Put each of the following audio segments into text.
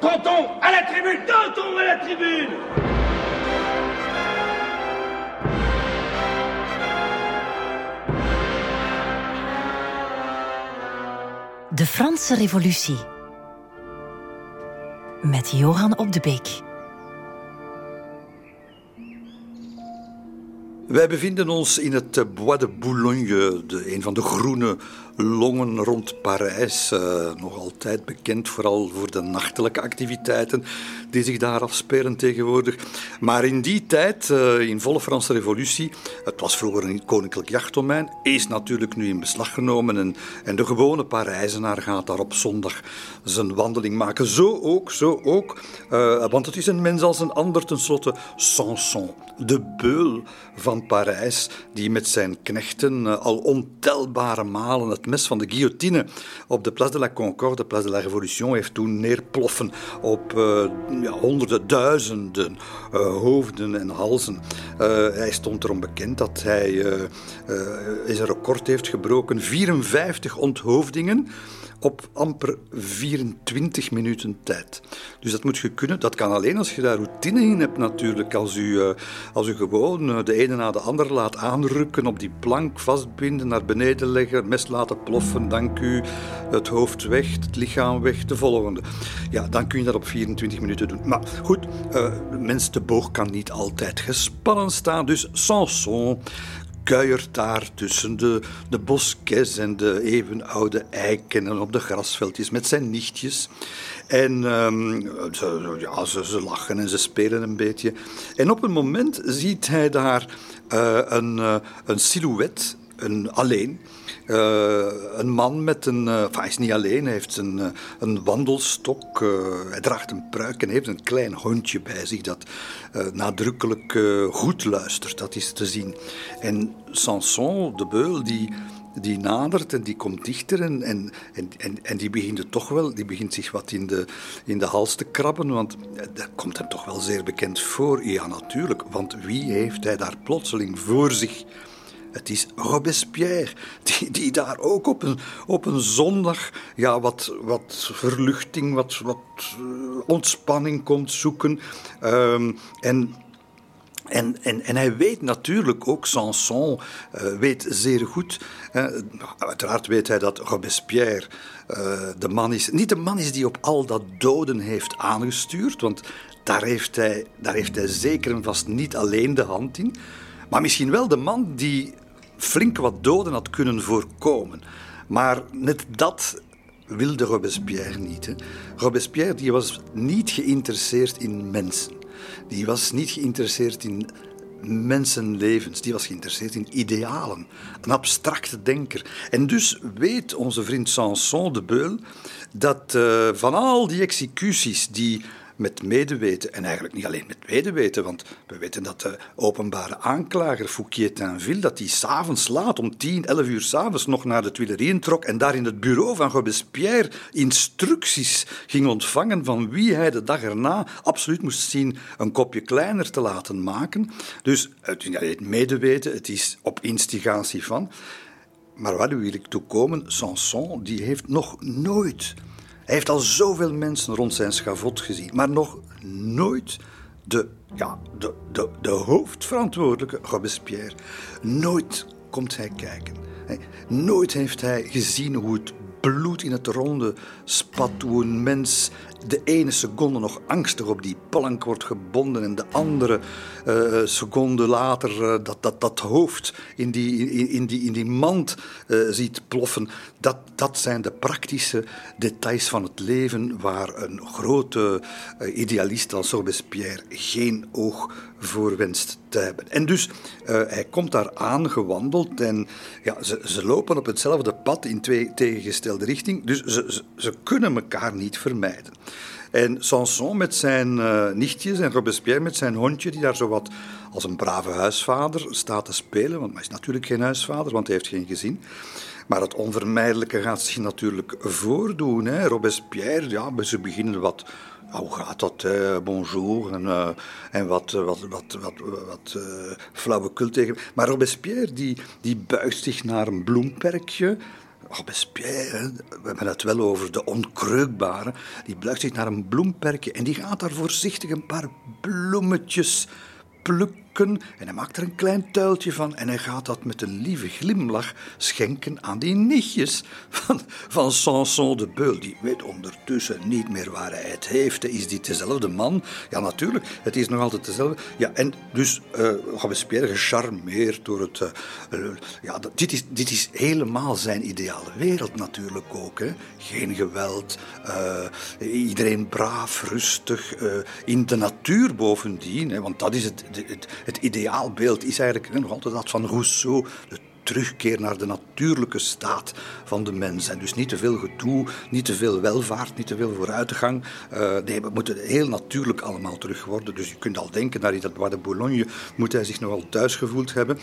Danton, à la tribune Danton, à la tribune De Franse Revolutie. Met Johan op de Beek. Wij bevinden ons in het eh, Bois de Boulogne, de, een van de groene longen rond Parijs. Uh, nog altijd bekend vooral voor de nachtelijke activiteiten die zich daar afspelen tegenwoordig. Maar in die tijd, uh, in volle Franse revolutie, het was vroeger een koninklijk jachtdomein, is natuurlijk nu in beslag genomen. En, en de gewone Parijzenaar gaat daar op zondag zijn wandeling maken. Zo ook, zo ook. Uh, want het is een mens als een ander, tenslotte Sanson, de beul van Parijs, die met zijn knechten al ontelbare malen het mes van de guillotine op de Place de la Concorde, de Place de la Révolution, heeft toen neerploffen op uh, ja, honderden, duizenden uh, hoofden en halzen. Uh, hij stond erom bekend dat hij een record heeft gebroken, 54 onthoofdingen op amper 24 minuten tijd. Dus dat moet je kunnen. Dat kan alleen als je daar routine in hebt natuurlijk. Als u, uh, als u gewoon uh, de ene na de andere laat aanrukken, op die plank vastbinden, naar beneden leggen, mes laten ploffen, dank u, het hoofd weg, het lichaam weg, de volgende. Ja, dan kun je dat op 24 minuten doen. Maar goed, uh, mens de boog kan niet altijd gespannen staan. Dus Sanson kuiert daar tussen de, de bosques en de eeuwenoude eiken en op de grasveldjes met zijn nichtjes. En um, ze, ja, ze, ze, lachen en ze spelen een beetje. En op een moment ziet hij daar uh, een, uh, een silhouet, een alleen. Uh, een man met een. Enfin, hij is niet alleen, hij heeft een, uh, een wandelstok. hij draagt een pruik en heeft een klein hondje bij zich dat nadrukkelijk goed luistert. Dat is te zien. En Sanson, de beul, die, die nadert en die komt dichter en, en, en, en die begint toch wel, die begint zich wat in de, in de hals te krabben, want dat komt hem toch wel zeer bekend voor. Ja, natuurlijk, want wie heeft hij daar plotseling voor zich? Het is Robespierre, die, die daar ook op een, op een zondag ja, wat, wat verluchting, wat, wat ontspanning komt zoeken. Um, en en, en, en hij weet natuurlijk ook, Sanson uh, weet zeer goed. Uh, uiteraard weet hij dat Robespierre de man is. Niet de man is die op al dat doden heeft aangestuurd, want daar heeft hij, daar heeft hij zeker en vast niet alleen de hand in. Maar misschien wel de man die flink wat doden had kunnen voorkomen. Maar net dat wilde Robespierre niet. Robespierre die was niet geïnteresseerd in mensen. Die was niet geïnteresseerd in mensenlevens. Die was geïnteresseerd in idealen. Een abstracte denker. En dus weet onze vriend Sanson de Beul dat uh, van al die executies die met medeweten. En eigenlijk niet alleen met medeweten, want we weten dat de openbare aanklager Fouquier-Tinville, dat hij s'avonds laat, om 10, 11 uur s'avonds, nog naar de Tuilerieën trok en daar in het bureau van Robespierre instructies ging ontvangen van wie hij de dag erna absoluut moest zien een kopje kleiner te laten maken. Dus het is niet alleen medeweten, het is op instigatie van. Maar waar wil ik toe komen? Sanson die heeft nog nooit hij heeft al zoveel mensen rond zijn schavot gezien, maar nog nooit de, ja, de, de, de hoofdverantwoordelijke Robespierre. Nooit komt hij kijken. Nooit heeft hij gezien hoe het bloed in het ronde spat, hoe een mens de ene seconde nog angstig op die plank wordt gebonden en de andere uh, seconde later uh, dat, dat, dat hoofd in die, in, in die, in die mand uh, ziet ploffen. Dat, dat zijn de praktische details van het leven waar een grote idealist als Robespierre geen oog voor wenst te hebben. En dus hij komt daar aangewandeld en ja, ze, ze lopen op hetzelfde pad in twee tegengestelde richtingen, dus ze, ze kunnen elkaar niet vermijden. En Sanson met zijn uh, nichtjes en Robespierre met zijn hondje, die daar zo wat als een brave huisvader staat te spelen. Want hij is natuurlijk geen huisvader, want hij heeft geen gezin. Maar het onvermijdelijke gaat zich natuurlijk voordoen. Hè. Robespierre, ja, ze beginnen wat hoe gaat dat? Bonjour. En, uh, en wat, wat, wat, wat, wat uh, flauwekul tegen. Maar Robespierre die, die buigt zich naar een bloemperkje Robespierre, we hebben het wel over de onkreukbare, die buigt zich naar een bloemperkje en die gaat daar voorzichtig een paar bloemetjes plukken en hij maakt er een klein tuiltje van en hij gaat dat met een lieve glimlach schenken aan die nichtjes van, van Sanson de Beul. Die weet ondertussen niet meer waar hij het heeft. Is dit dezelfde man? Ja, natuurlijk, het is nog altijd dezelfde. Ja, en dus uh, Robespierre gecharmeerd door het... Uh, uh, ja, dit is, dit is helemaal zijn ideale wereld natuurlijk ook. Hè. Geen geweld, iedereen braaf, rustig, in de natuur bovendien. Hè, want dat is het ideaalbeeld is eigenlijk nog altijd dat van Rousseau. De terugkeer naar de natuurlijke staat van de mens. En dus niet te veel gedoe, niet te veel welvaart, niet te veel vooruitgang. Uh, nee, we moeten heel natuurlijk allemaal terug worden. Dus je kunt al denken, naar dat de Boulogne moet hij zich nogal thuis gevoeld hebben.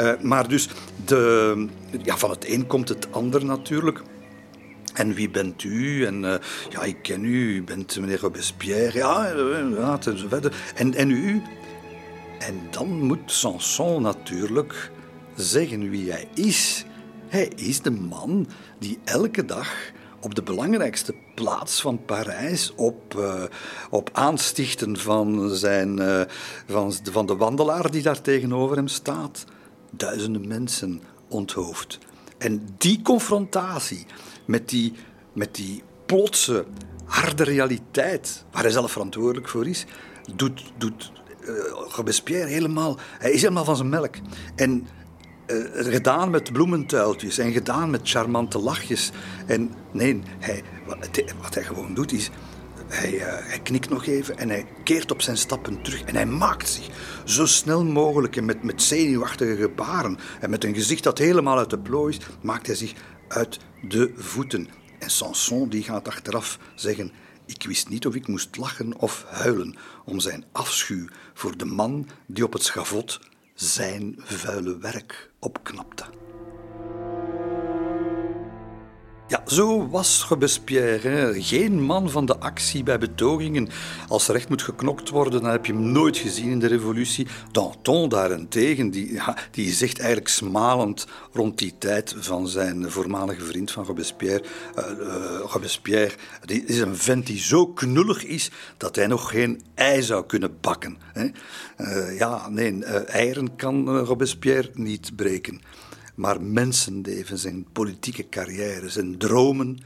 Uh, maar dus de, ja, van het een komt het ander natuurlijk. En wie bent u? En uh, ja, ik ken u, u bent meneer Robespierre. Ja, ja, en, en u? En dan moet Sanson natuurlijk zeggen wie hij is. Hij is de man die elke dag op de belangrijkste plaats van Parijs, op, uh, op aanstichten van, zijn, uh, van, van de wandelaar die daar tegenover hem staat, duizenden mensen onthoofd. En die confrontatie met die, met die plotse, harde realiteit, waar hij zelf verantwoordelijk voor is, doet, doet Robespierre helemaal... Hij is helemaal van zijn melk. En uh, gedaan met bloementuiltjes en gedaan met charmante lachjes. En nee, hij, wat hij gewoon doet is... Hij, uh, hij, knikt nog even en hij keert op zijn stappen terug. En hij maakt zich zo snel mogelijk en met, met zenuwachtige gebaren en met een gezicht dat helemaal uit de plooi is, maakt hij zich uit de voeten. En Sanson die gaat achteraf zeggen: ik wist niet of ik moest lachen of huilen om zijn afschuw voor de man die op het schavot zijn vuile werk opknapte. Ja, zo was Robespierre. Geen man van de actie bij betogingen. Als er moet geknokt worden, dan heb je hem nooit gezien in de revolutie. Danton daarentegen, die, die zegt eigenlijk smalend rond die tijd van zijn voormalige vriend van Robespierre. Uh, uh, Robespierre die is een vent die zo knullig is dat hij nog geen ei zou kunnen bakken. Hè? Uh, ja, nee, eieren kan Robespierre niet breken maar mensenlevens en politieke carrières en dromen,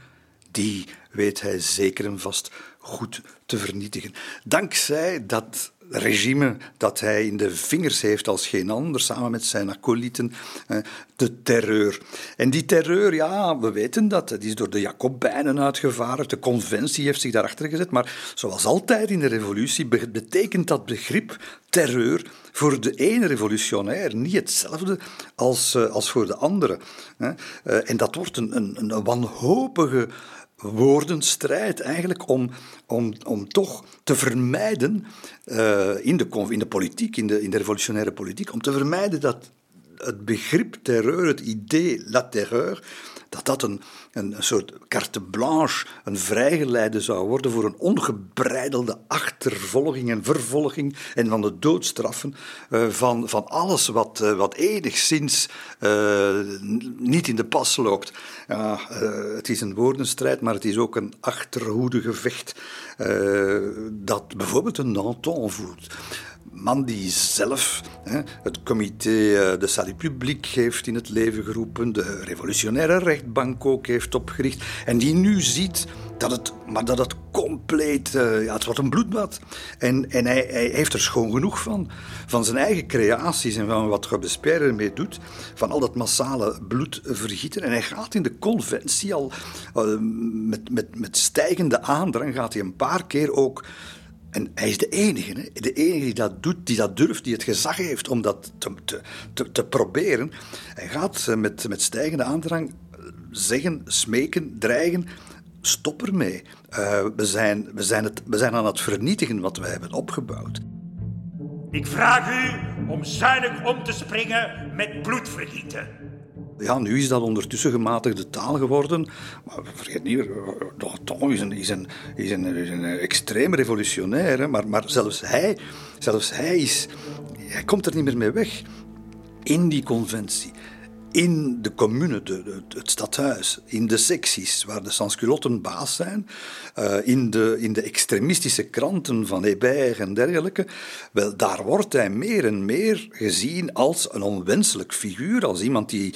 die weet hij zeker en vast goed te vernietigen. Dankzij dat regime dat hij in de vingers heeft als geen ander, samen met zijn acolyten, de terreur. En die terreur, ja, we weten dat, die is door de Jacobijnen uitgevaren, de conventie heeft zich daarachter gezet, maar zoals altijd in de revolutie betekent dat begrip terreur voor de ene revolutionair niet hetzelfde als, eh, als voor de andere. Eh, en dat wordt een, een, een wanhopige woordenstrijd eigenlijk om, om, om toch te vermijden uh, in, de, in de politiek, in de, in de revolutionaire politiek, om te vermijden dat het begrip terreur, het idee la terreur, dat dat een, een, soort carte blanche, een vrijgeleide zou worden voor een ongebreidelde achtervolging en vervolging en van de doodstraffen uh, van, van alles wat, uh, wat enigszins uh, niet in de pas loopt. Ja, het is een woordenstrijd, maar het is ook een achterhoedegevecht dat bijvoorbeeld een Danton voert man die zelf hè, het comité eh, de salut public heeft in het leven geroepen, de revolutionaire rechtbank ook heeft opgericht, en die nu ziet dat het, maar dat het compleet, uh, ja, het wordt een bloedbad. En, en hij, hij, heeft er schoon genoeg van, van zijn eigen creaties en van wat Robespierre ermee doet, van al dat massale bloedvergieten. En hij gaat in de conventie al uh, met, met, met stijgende aandrang, gaat hij een paar keer ook en hij is de enige, de enige die dat doet, die dat durft, die het gezag heeft om dat te, te, te, proberen. Hij gaat eh, met, met stijgende aandrang eh, zeggen, smeken, dreigen. Stop ermee. Uh, we, zijn, we, zijn het, we zijn aan het vernietigen wat we hebben opgebouwd. Ik vraag u om zuinig om te springen met bloedvergieten. Ja, nu is dat ondertussen gematigde taal geworden. Maar vergeet niet, Danton is een, is een, is een, is een extreem revolutionair. Maar, maar zelfs hij, zelfs hij, is, hij komt er niet meer mee weg. In die conventie, in de commune, het stadhuis, in de secties waar de sansculotten baas zijn, uh, in, de, in de extremistische kranten van Hébert en dergelijke, wel, daar wordt hij meer en meer gezien als een onwenselijk figuur, als iemand die,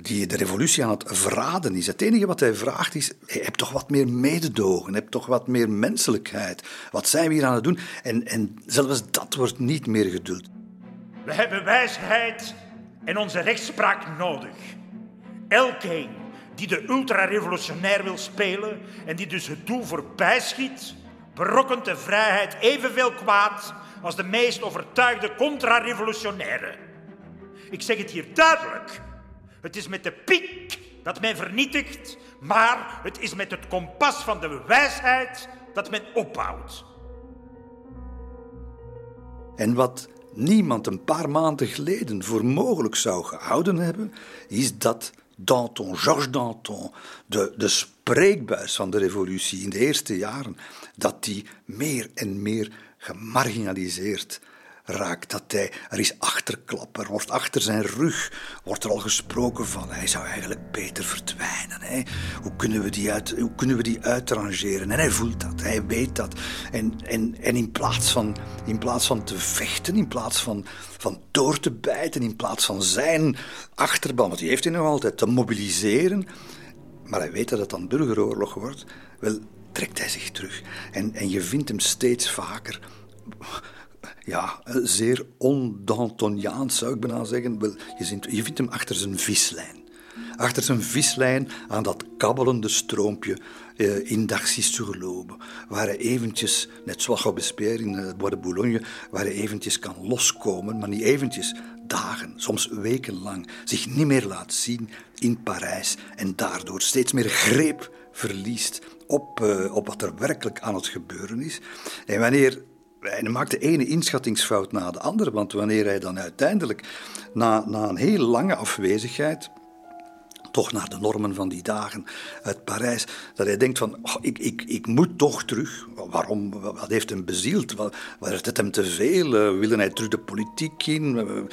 die de revolutie aan het verraden is. Het enige wat hij vraagt is, heb toch wat meer mededogen, heb toch wat meer menselijkheid. Wat zijn we hier aan het doen? En, en zelfs dat wordt niet meer geduld. We hebben wijsheid en onze rechtspraak nodig. Elkeen die de ultrarevolutionair wil spelen en die dus het doel voorbij schiet, berokkent de vrijheid evenveel kwaad als de meest overtuigde contra-revolutionaire. Ik zeg het hier duidelijk. Het is met de piek dat men vernietigt, maar het is met het kompas van de wijsheid dat men opbouwt. En wat niemand een paar maanden geleden voor mogelijk zou gehouden hebben, is dat Danton, Georges Danton, de, de spreekbuis van de revolutie in de eerste jaren, dat die meer en meer gemarginaliseerd raakt. Dat hij, er is achterklap, er wordt achter zijn rug wordt er al gesproken van hij zou eigenlijk beter verdwijnen. Hè? Hoe, kunnen we die uit, hoe kunnen we die uitrangeren? En hij voelt dat, hij weet dat. En, en, en in, plaats van, in plaats van te vechten, in plaats van, van door te bijten, in plaats van zijn achterban, want die heeft hij nog altijd, te mobiliseren, maar hij weet dat het dan burgeroorlog wordt, wel trekt hij zich terug. En, en je vindt hem steeds vaker ja, zeer ondantoniaans zou ik bijna zeggen. Je, vindt hem achter zijn vislijn. Achter zijn vislijn aan dat kabbelende stroompje eh, in Darcy-sur-L'aube, waar hij eventjes, net zoals Robespierre in het Bois de Boulogne, waar hij eventjes kan loskomen, maar niet eventjes, dagen, soms wekenlang, zich niet meer laat zien in Parijs en daardoor steeds meer greep verliest op, op wat er werkelijk aan het gebeuren is. En wanneer hij maakt de ene inschattingsfout na de andere, want wanneer hij dan uiteindelijk, na, na een heel lange afwezigheid, toch naar de normen van die dagen uit Parijs, dat hij denkt van, oh, ik, ik, ik moet toch terug. Waarom? Wat heeft hem bezield? Wat, werd het hem te veel? Uh, wilde hij terug de politiek in? We,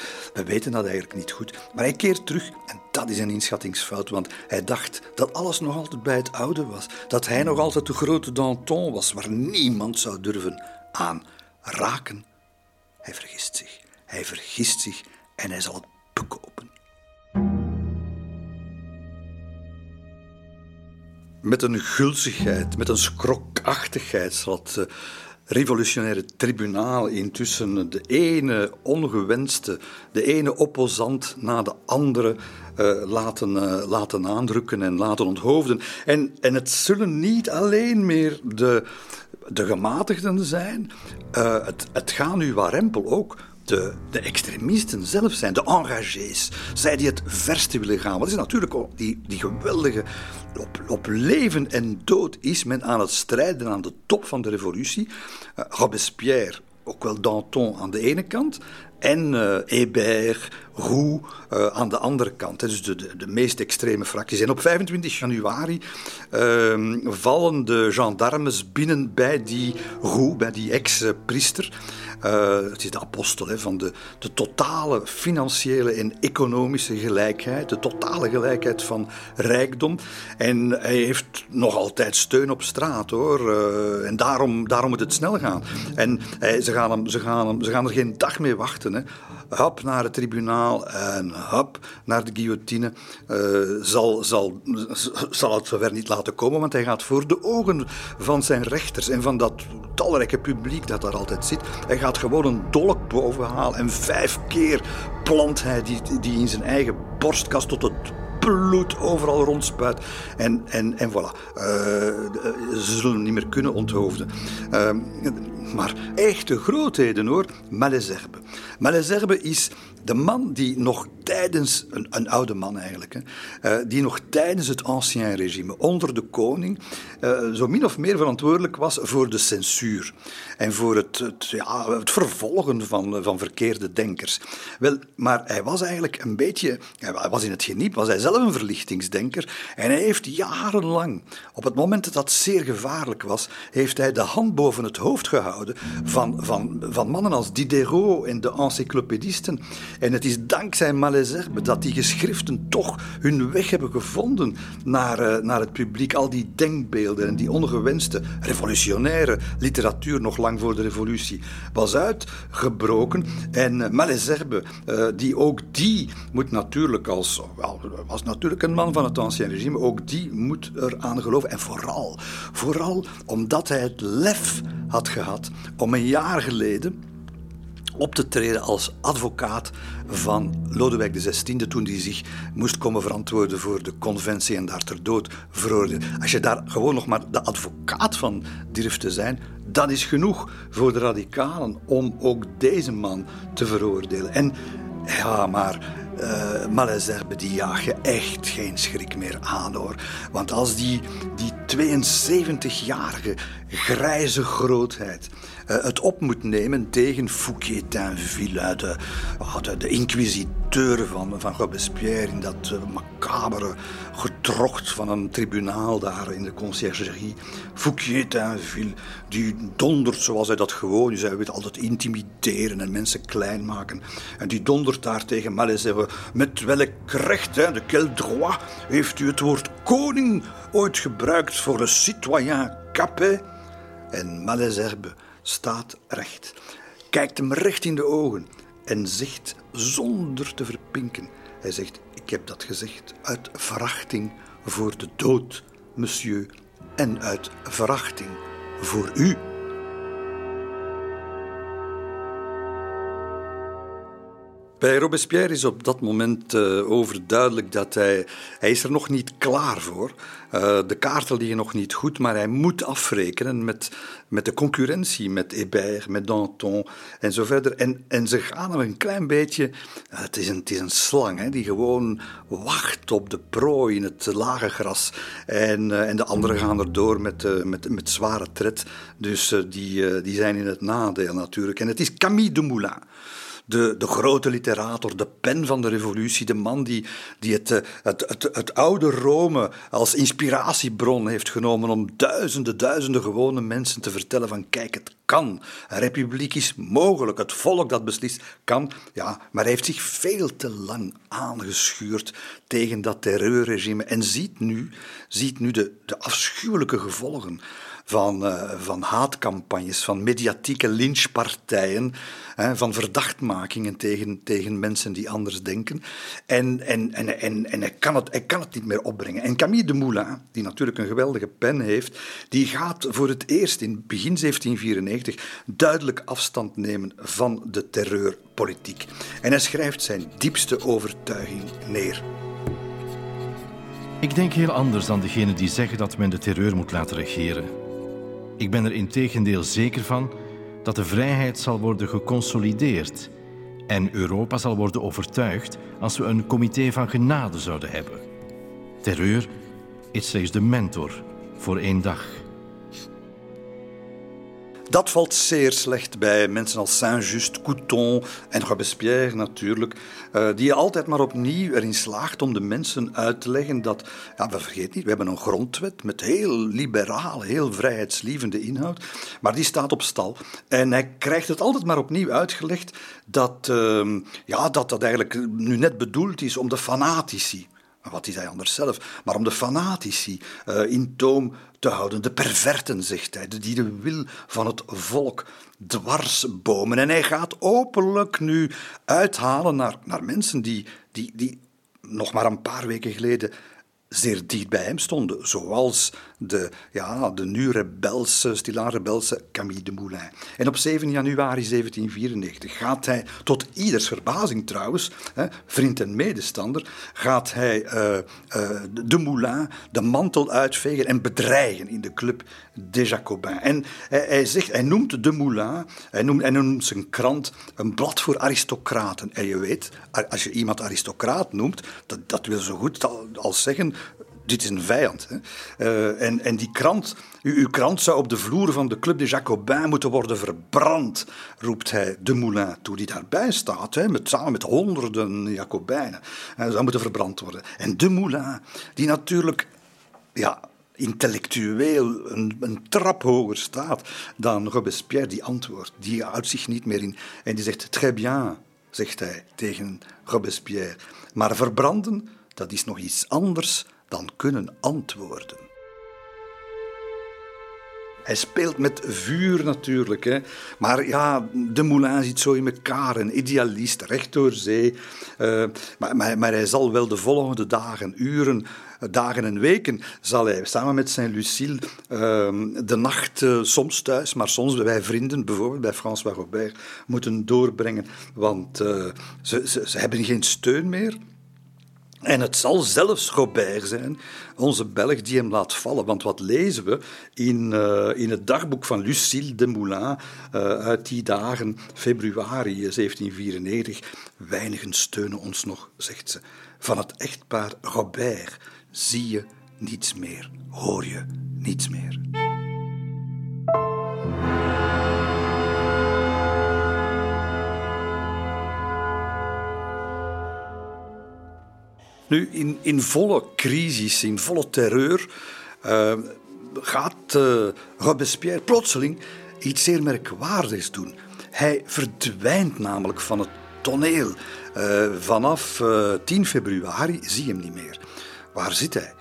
weten dat eigenlijk niet goed. Maar hij keert terug en dat is een inschattingsfout, want hij dacht dat alles nog altijd bij het oude was. Dat hij nog altijd de grote Danton was, waar niemand zou durven aan raken. Hij vergist zich. Hij vergist zich en hij zal het bekopen. Met een gulzigheid, met een skrokachtigheid zal het eh, revolutionaire tribunaal intussen de ene ongewenste, de ene opposant na de andere uh, laten, uh, laten aandrukken en laten onthoofden. En, en het zullen niet alleen meer de de gematigden zijn. Uh, het, het gaat nu warempel ook de, de, extremisten zelf zijn, de engagés, zij die het verste willen gaan. Wat is natuurlijk ook die, die geweldige. Op, op leven en dood is men aan het strijden aan de top van de revolutie. Uh, Robespierre, ook wel Danton aan de ene kant, en uh, Hébert, Roux uh, aan de andere kant. Dus de, de, meest extreme fracties. En op 25 januari uh, vallen de gendarmes binnen bij die Roux, bij die ex-priester. Uh, het is de apostel hè, van de, de totale financiële en economische gelijkheid, de totale gelijkheid van rijkdom. En hij heeft nog altijd steun op straat hoor. Uh, en daarom, daarom moet het snel gaan. En hij, ze, gaan hem, ze, gaan hem, ze gaan er geen dag mee wachten. Hè. Hap naar het tribunaal en hap naar de guillotine. Uh, zal, zal, zal het zover niet laten komen, want hij gaat voor de ogen van zijn rechters en van dat talrijke publiek dat daar altijd zit. Hij gaat gewoon een dolk bovenhalen en vijf keer plant hij die, die in zijn eigen borstkast tot het bloed overal rondspuit. En, en, en voilà. Uh, ze zullen hem niet meer kunnen onthoofden. Uh, maar echte grootheden hoor. Malesherbe. Malesherbe is de man die nog tijdens, een, een oude man eigenlijk, hè, uh, die nog tijdens het ancien regime, onder de koning, uh, zo min of meer verantwoordelijk was voor de censuur en voor het, het, ja, het vervolgen van, van verkeerde denkers. Wel, maar hij was eigenlijk een beetje, hij was in het geniep, was hij zelf een verlichtingsdenker en hij heeft jarenlang, op het moment dat dat zeer gevaarlijk was, heeft hij de hand boven het hoofd gehouden van, van, van mannen als Diderot en de encyclopedisten. En het is dankzij Malesherbes, dat die geschriften toch hun weg hebben gevonden naar, uh, naar het publiek. Al die denkbeelden en die ongewenste revolutionaire literatuur nog lang voor de revolutie was uitgebroken. En uh, die ook die moet natuurlijk als, wel, was natuurlijk een man van het ancien regime, ook die moet eraan geloven. En vooral, vooral omdat hij het lef had gehad om een jaar geleden op te treden als advocaat van Lodewijk XVI, toen hij zich moest komen verantwoorden voor de conventie en daar ter dood veroordeeld. Als je daar gewoon nog maar de advocaat van durft te zijn, dat is genoeg voor de radicalen om ook deze man te veroordelen. En ja, maar uh, Malesherbes, die jaag je echt geen schrik meer aan hoor. Want als die, die 72-jarige grijze grootheid het op moet nemen tegen Fouquier-Tinville, de, uh, de, de inquisiteur van, van Robespierre in dat uh, macabere getrocht van een tribunaal daar in de conciergerie. Fouquier-Tinville, die dondert zoals hij dat gewoon is. Hij weet altijd intimideren en mensen klein maken. En die dondert daar tegen Malesherbes. Met welk recht, hè, de quel droit, heeft u het woord koning ooit gebruikt voor een citoyen capé? En Malesherbes staat recht, kijkt hem recht in de ogen en zegt zonder te verpinken: Hij zegt: Ik heb dat gezegd uit verachting voor de dood, monsieur, en uit verachting voor u. Bij Robespierre is op dat moment uh, overduidelijk dat hij... Hij is er nog niet klaar voor. Uh, de kaarten liggen nog niet goed, maar hij moet afrekenen met, met de concurrentie, met Hébert, met Danton en zo verder. En, en ze gaan er een klein beetje... Uh, het, is een, het is een slang hè, die gewoon wacht op de prooi in het lage gras. En, en de anderen gaan erdoor met, met, met zware tred. Dus die, die zijn in het nadeel natuurlijk. En het is Camille Dumoulin de, de grote literator, de pen van de revolutie, de man die, die het, eh, het, het, het oude Rome als inspiratiebron heeft genomen om duizenden, duizenden gewone mensen te vertellen van kijk, het kan. Een republiek is mogelijk, het volk dat beslist kan. Ja, maar hij heeft zich veel te lang aangeschuurd tegen dat terreurregime en ziet nu, ziet nu de, de afschuwelijke gevolgen van, uh, van haatcampagnes, van mediatieke lynchpartijen, hè, van verdachtmakingen tegen, tegen mensen die anders denken. En, en, en, en, en hij, kan het, hij kan het niet meer opbrengen. En Camille de Moulin, die natuurlijk een geweldige pen heeft, die gaat voor het eerst in begin 1794 duidelijk afstand nemen van de terreurpolitiek. En hij schrijft zijn diepste overtuiging neer. Ik denk heel anders dan degenen die zeggen dat men de terreur moet laten regeren. Ik ben er integendeel zeker van dat de vrijheid zal worden geconsolideerd en Europa zal worden overtuigd als we een comité van genade zouden hebben. Terreur is slechts de mentor voor één dag. Dat valt zeer slecht bij mensen als Saint-Just, Couton en Robespierre natuurlijk, uh, die je altijd maar opnieuw erin slaagt om de mensen uit te leggen dat, ja, we vergeten niet, we hebben een grondwet met heel liberaal, heel vrijheidslievende inhoud, maar die staat op stal. En hij krijgt het altijd maar opnieuw uitgelegd dat, uh, ja, dat dat eigenlijk nu net bedoeld is om de fanatici wat is hij anders zelf? Maar om de fanatici uh, in toom te houden. De perverten, zegt hij, die de wil van het volk dwarsbomen. En hij gaat openlijk nu uithalen naar, naar mensen die, die, die nog maar een paar weken geleden zeer dicht bij hem stonden, zoals de, ja, de nu rebelse, stilaan rebelse Camille de Moulin. En op 7 januari 1794 gaat hij, tot ieders verbazing trouwens, hè, vriend en medestander, gaat hij uh, uh, de Moulin de mantel uitvegen en bedreigen in de club des Jacobins. En hij, hij, zegt, hij noemt de Moulin, hij noemt, hij noemt zijn krant een blad voor aristocraten. En je weet, als je iemand aristocraat noemt, dat, dat wil zo goed als zeggen dit is een vijand. Hè. Uh, en, en die krant, uw, krant zou op de vloer van de Club des Jacobins moeten worden verbrand, roept hij de Moulin toe, die daarbij staat, hè, met, samen met honderden Jacobijnen. Hij zou moeten verbrand worden. En de Moulin, die natuurlijk ja, intellectueel een, een, trap hoger staat dan Robespierre, die antwoordt, die houdt zich niet meer in. En die zegt, très bien, zegt hij tegen Robespierre. Maar verbranden, dat is nog iets anders dan kunnen antwoorden. Hij speelt met vuur natuurlijk. Hè. Maar ja, de Moulin zit zo in elkaar. Een idealist, recht door zee. Uh, maar, maar, maar, hij zal wel de volgende dagen, uren, dagen en weken... zal hij samen met zijn Lucille uh, de nacht uh, soms thuis... maar soms bij vrienden, bijvoorbeeld bij François Robert... moeten doorbrengen. Want ze, ze, ze hebben geen steun meer... En het zal zelfs Robert zijn, onze Belg, die hem laat vallen. Want wat lezen we in, uh, in het dagboek van Lucille de Moulin uh, uit die dagen, februari 1794? Weinigen steunen ons nog, zegt ze. Van het echtpaar Robert zie je niets meer, hoor je niets meer. Nu, in, in volle crisis, in volle terreur, uh, gaat uh, Robespierre plotseling iets zeer merkwaardigs doen. Hij verdwijnt namelijk van het toneel. Uh, vanaf 10 februari zie je hem niet meer. Waar zit hij?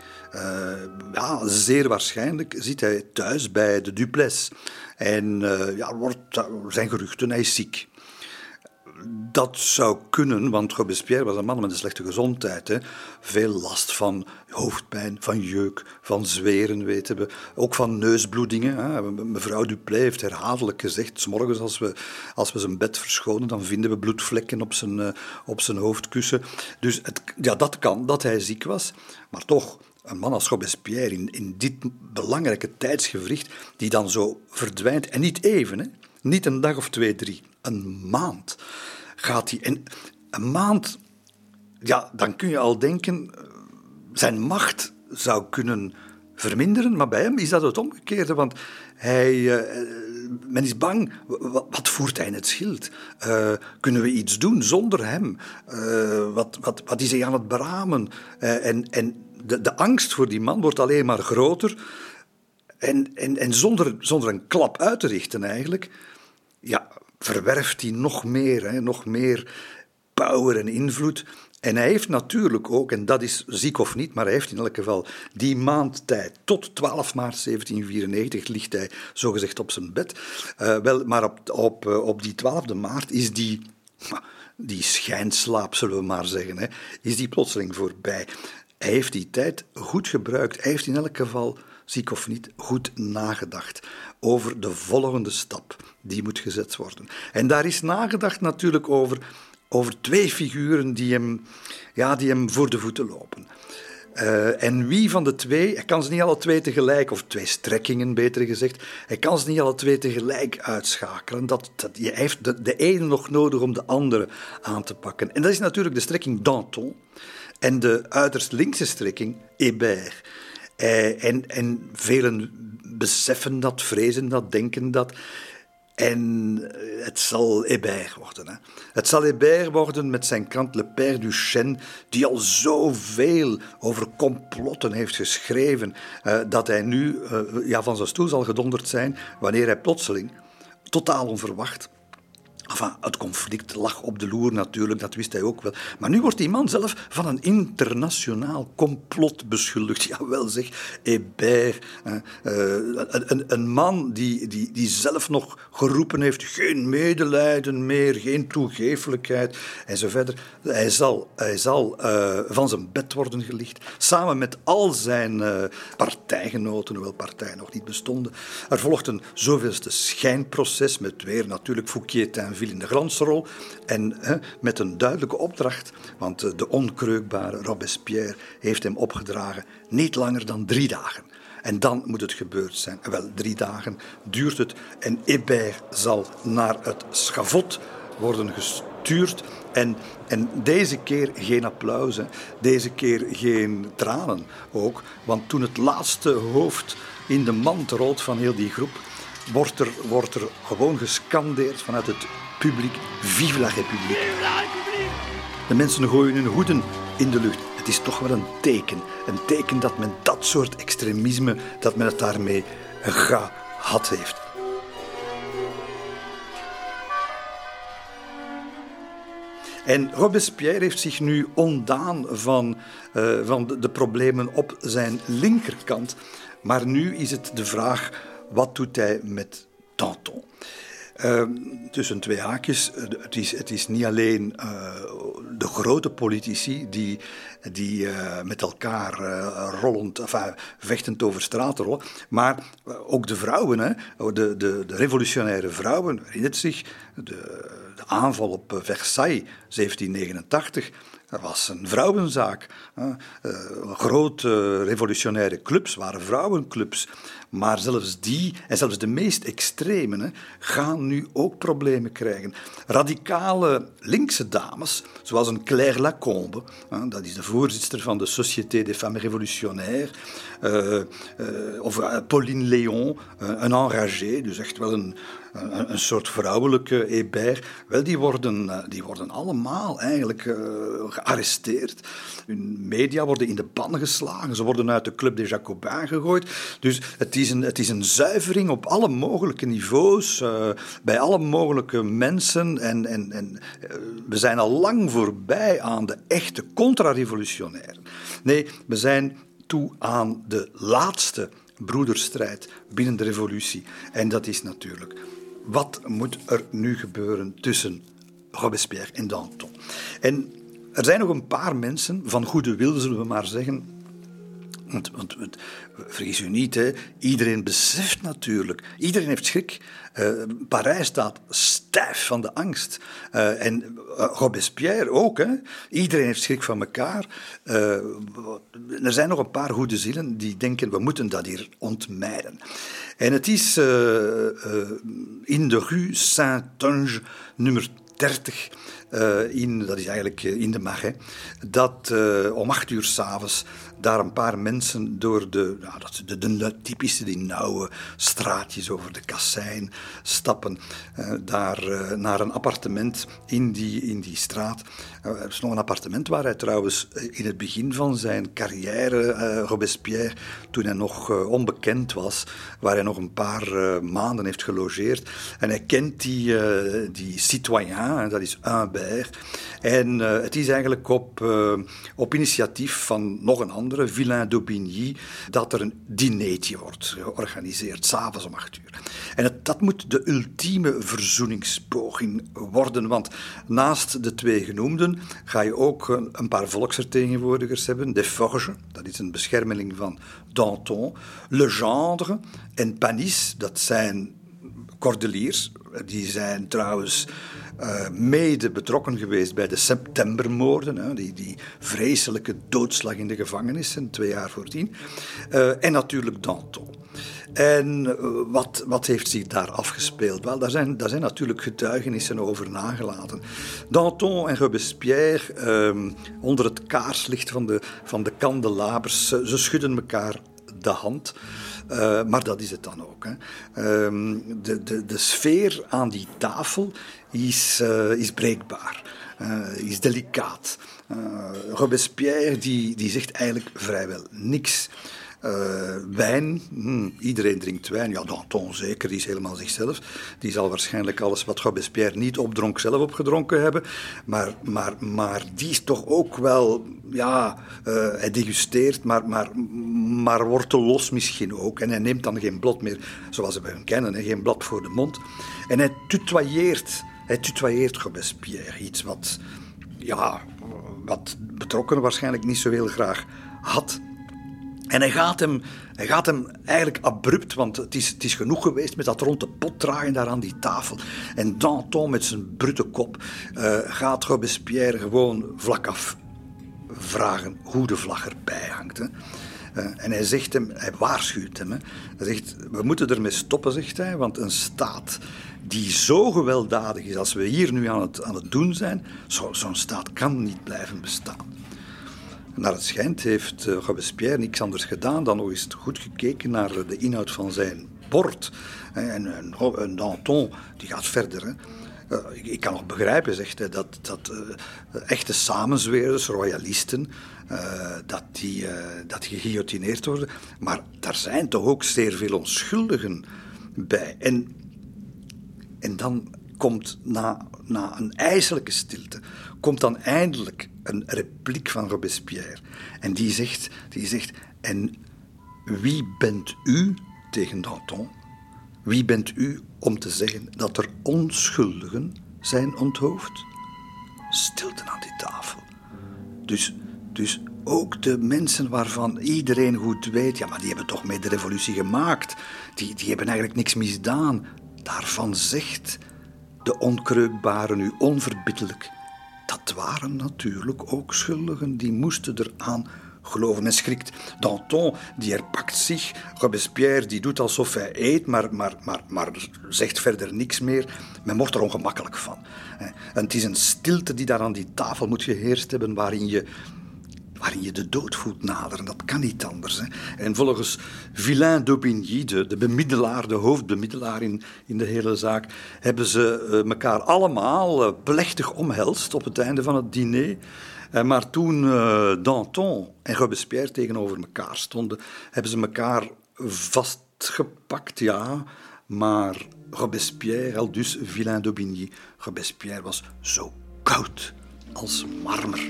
ja, zeer waarschijnlijk zit hij thuis bij de Duplessis. En ja, wordt, zijn geruchten, hij is ziek. Dat zou kunnen, want Robespierre was een man met een slechte gezondheid. Hè. Veel last van hoofdpijn, van jeuk, van zweren, weten we. Ook van neusbloedingen. Hè. Mevrouw Duplay heeft herhaaldelijk gezegd... S morgens als we, als we zijn bed verschonen, dan vinden we bloedvlekken op zijn, uh, op zijn hoofdkussen. Dus het, ja, dat kan, dat hij ziek was. Maar toch, een man als Robespierre in, in dit belangrijke tijdsgevricht... die dan zo verdwijnt, en niet even, hè. niet een dag of twee, drie een maand gaat hij. En een maand, ja, dan kun je al denken, zijn macht zou kunnen verminderen, maar bij hem is dat het omgekeerde, want hij, uh, men is bang, wat, voert hij in het schild? Uh, kunnen we iets doen zonder hem? Wat, wat, wat is hij aan het beramen? en en de, de angst voor die man wordt alleen maar groter. En, en, en zonder, zonder een klap uit te richten eigenlijk, ja, verwerft hij nog meer, hè, nog meer power en invloed. En hij heeft natuurlijk ook, en dat is ziek of niet, maar hij heeft in elk geval die maand tijd, tot 12 maart 1794 ligt hij zogezegd op zijn bed. Uh, wel, maar op, op, uh, op die 12e maart is die, die schijnslaap, zullen we maar zeggen, hè, is die plotseling voorbij. Hij heeft die tijd goed gebruikt. Hij heeft in elk geval, ziek of niet, goed nagedacht over de volgende stap die moet gezet worden. En daar is nagedacht natuurlijk over, over twee figuren die hem, ja, die hem voor de voeten lopen. Uh, en wie van de twee, hij kan ze niet alle twee tegelijk, of twee strekkingen beter gezegd, hij kan ze niet alle twee tegelijk uitschakelen. Dat, dat, je heeft de, de ene nog nodig om de andere aan te pakken. En dat is natuurlijk de strekking Danton en de uiterst linkse strekking Hébert. Uh, en, en velen beseffen dat, vrezen dat, denken dat. En eh, het zal Hébert worden. Hè. Het zal Hébert worden met zijn krant Le Père du Chêne, die al zoveel over complotten heeft geschreven, uh, dat hij nu uh, ja, van zijn stoel zal gedonderd zijn wanneer hij plotseling, totaal onverwacht, Enfin, het conflict lag op de loer natuurlijk, dat wist hij ook wel. Maar nu wordt die man zelf van een internationaal complot beschuldigd. Jawel zeg, Hébert. Uh, een, man die, die, die zelf nog geroepen heeft, geen medelijden meer, geen toegeeflijkheid en zo verder. Hij zal, hij zal uh, van zijn bed worden gelicht, samen met al zijn uh, partijgenoten, hoewel partijen nog niet bestonden. Er volgt een zoveelste schijnproces met weer natuurlijk Fouquier en in de glansrol en hè, met een duidelijke opdracht, want eh, de onkreukbare Robespierre heeft hem opgedragen niet langer dan drie dagen. En dan moet het gebeurd zijn. Wel, drie dagen duurt het en Hébert zal naar het schavot worden gestuurd. En, en deze keer geen applaus, deze keer geen tranen ook. Want toen het laatste hoofd in de mand rolt van heel die groep, wordt er, wordt er gewoon gescandeerd vanuit het publiek. Vive la République. De mensen gooien hun hoeden in de lucht. Het is toch wel een teken. Een teken dat men dat soort extremisme, dat men het daarmee gehad heeft. En Robespierre heeft zich nu ontdaan van, uh, van de, de problemen op zijn linkerkant. Maar nu is het de vraag, wat doet hij met Danton? Uh, tussen twee haakjes, eh, het is, het is niet alleen uh, de grote politici die, die uh, met elkaar rollend, enfin, vechtend over straat rollen, maar ook de vrouwen, hè, de, de, de revolutionaire vrouwen, herinnert zich, de, de aanval op Versailles 1789. Dat was een vrouwenzaak. Grote revolutionaire clubs waren vrouwenclubs. Maar zelfs die, en zelfs de meest extreme, gaan nu ook problemen krijgen. Radicale linkse dames, zoals een Claire Lacombe, dat is de voorzitter van de Société des Femmes Révolutionnaires, uh, uh, of Pauline Léon, een enragé, dus echt wel een, een, soort vrouwelijke Hébert. Wel, die worden, die worden allemaal eigenlijk gearresteerd. Hun media worden in de ban geslagen, ze worden uit de Club des Jacobins gegooid. Dus het is een, het is een zuivering op alle mogelijke niveaus, uh, bij alle mogelijke mensen. En, en, en we zijn al lang voorbij aan de echte contra-revolutionairen. Nee, we zijn toe aan de laatste broederstrijd binnen de revolutie. En dat is natuurlijk, wat moet er nu gebeuren tussen Robespierre en Danton? En er zijn nog een paar mensen, van goede wil zullen we maar zeggen, want, want, vergis u niet, hè, iedereen beseft natuurlijk, iedereen heeft schrik. Uh, Parijs staat stijf van de angst. Uh, en uh, Robespierre ook. Hè. Iedereen heeft schrik van elkaar. er zijn nog een paar goede zielen die denken, we moeten dat hier ontmijden. En het is in de rue Saint-Ange, nummer 30, in, dat is eigenlijk in de Marais, dat om acht uur s'avonds daar een paar mensen door de, dat, de, de, typische, die nauwe straatjes over de kassein stappen, uh, daar uh, naar een appartement in die, in die straat. Uh, er is nog een appartement waar hij trouwens in het begin van zijn carrière, Robespierre, toen hij nog onbekend was, waar hij nog een paar maanden heeft gelogeerd. En hij kent die, die citoyen, dat is Humbert. En het is eigenlijk op, op initiatief van nog een ander andere, Villain d'Aubigny, dat er een dinertje wordt georganiseerd, s'avonds om acht uur. En dat moet de ultieme verzoeningspoging worden, want naast de twee genoemden ga je ook een paar volksvertegenwoordigers hebben. De Forges, dat is een beschermeling van Danton, Legendre en Panis, dat zijn cordeliers. Die zijn trouwens uh, mede betrokken geweest bij de septembermoorden, hè, die, die vreselijke doodslag in de gevangenissen, twee jaar voordien. Uh, en natuurlijk Danton. En uh, wat, wat heeft zich daar afgespeeld? Wel, daar zijn, daar zijn natuurlijk getuigenissen over nagelaten. Danton en Robespierre, ehm, onder het kaarslicht van de, van de kandelabers, ze schudden elkaar de hand. Maar dat is het dan ook. Hè. Uh, de, de, de sfeer aan die tafel is, uh, is breekbaar, uh, is delicaat. Robespierre die, die zegt eigenlijk vrijwel niks. Wijn, hmm, iedereen drinkt wijn. Ja, Danton zeker, die is helemaal zichzelf. Die zal waarschijnlijk alles wat Robespierre niet opdronk zelf opgedronken hebben. Maar, maar, maar die is toch ook wel, ja, hij degusteert, maar, maar, maar wordt te los misschien ook. En hij neemt dan geen blad meer, zoals we hem kennen, geen blad voor de mond. En hij tutoyeert, hij tutoyeert Robespierre. Iets wat, ja, wat betrokkenen waarschijnlijk niet zo heel graag had. En hij gaat, hem, hij gaat hem eigenlijk abrupt, want het is, het is genoeg geweest met dat rond de pot draaien daar aan die tafel. En Danton met zijn brute kop uh, gaat Robespierre gewoon vlak af vragen hoe de vlag erbij hangt. Hè. Uh, en hij zegt hem, hij waarschuwt hem. Hè. Hij zegt, we moeten ermee stoppen, zegt hij, want een staat die zo gewelddadig is als we hier nu aan het, aan het doen zijn, zo'n zo staat kan niet blijven bestaan. Naar het schijnt heeft uh, Robespierre niks anders gedaan dan nog eens goed gekeken naar de inhoud van zijn bord. En, en, en Danton die gaat verder. Hè. Uh, ik, kan nog begrijpen, zegt hij, dat, dat uh, echte samenzweerders, royalisten, dat die, dat geguillotineerd worden. Maar daar zijn toch ook zeer veel onschuldigen bij. En, en dan komt na, na een ijselijke stilte, komt dan eindelijk een repliek van Robespierre. En die zegt, die zegt en wie bent u tegen Danton? Wie bent u om te zeggen dat er onschuldigen zijn onthoofd? Stilte aan die tafel. Dus, dus ook de mensen waarvan iedereen goed weet, ja, maar die hebben toch mee de revolutie gemaakt. Die, die hebben eigenlijk niks misdaan. Daarvan zegt de onkreukbare nu onverbiddelijk. Dat waren natuurlijk ook schuldigen, die moesten eraan geloven en schrikt. Danton, die herpakt zich. Robespierre, die doet alsof hij eet, maar, maar, maar, maar zegt verder niks meer. Men wordt er ongemakkelijk van. En het is een stilte die daar aan die tafel moet geheerst hebben, waarin je waarin je de dood voelt naderen. Dat kan niet anders. Hè. En volgens Villain d'Aubigny, de, de bemiddelaar, de hoofdbemiddelaar in, in de hele zaak, hebben ze elkaar allemaal uh, plechtig omhelst op het einde van het diner. Uh, maar toen Danton en Robespierre tegenover elkaar stonden, hebben ze elkaar vastgepakt, ja, maar Robespierre, al dus Villain d'Aubigny, Robespierre was zo koud als marmer.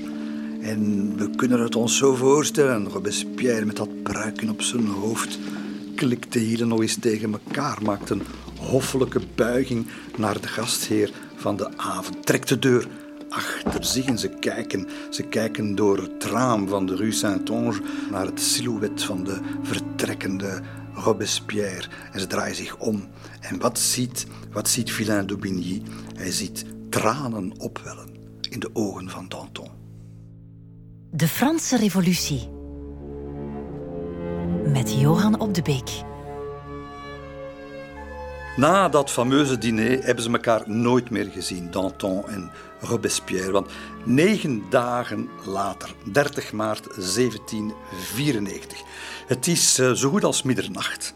En we kunnen het ons zo voorstellen. Robespierre met dat pruiken op zijn hoofd klikte hier nog eens tegen elkaar, maakte een hoffelijke buiging naar de gastheer van de avond, trekt de deur achter zich en ze kijken, ze kijken door het raam van de Rue Saint-Onge naar het silhouet van de vertrekkende Robespierre. En ze draaien zich om. En wat ziet, wat ziet Villain d'Aubigny? Hij ziet tranen opwellen in de ogen van Danton. De Franse Revolutie met Johan op de Beek. Na dat fameuze diner hebben ze elkaar nooit meer gezien, Danton en Robespierre. Want negen dagen later, 30 maart 1794, het is eh, zo goed als middernacht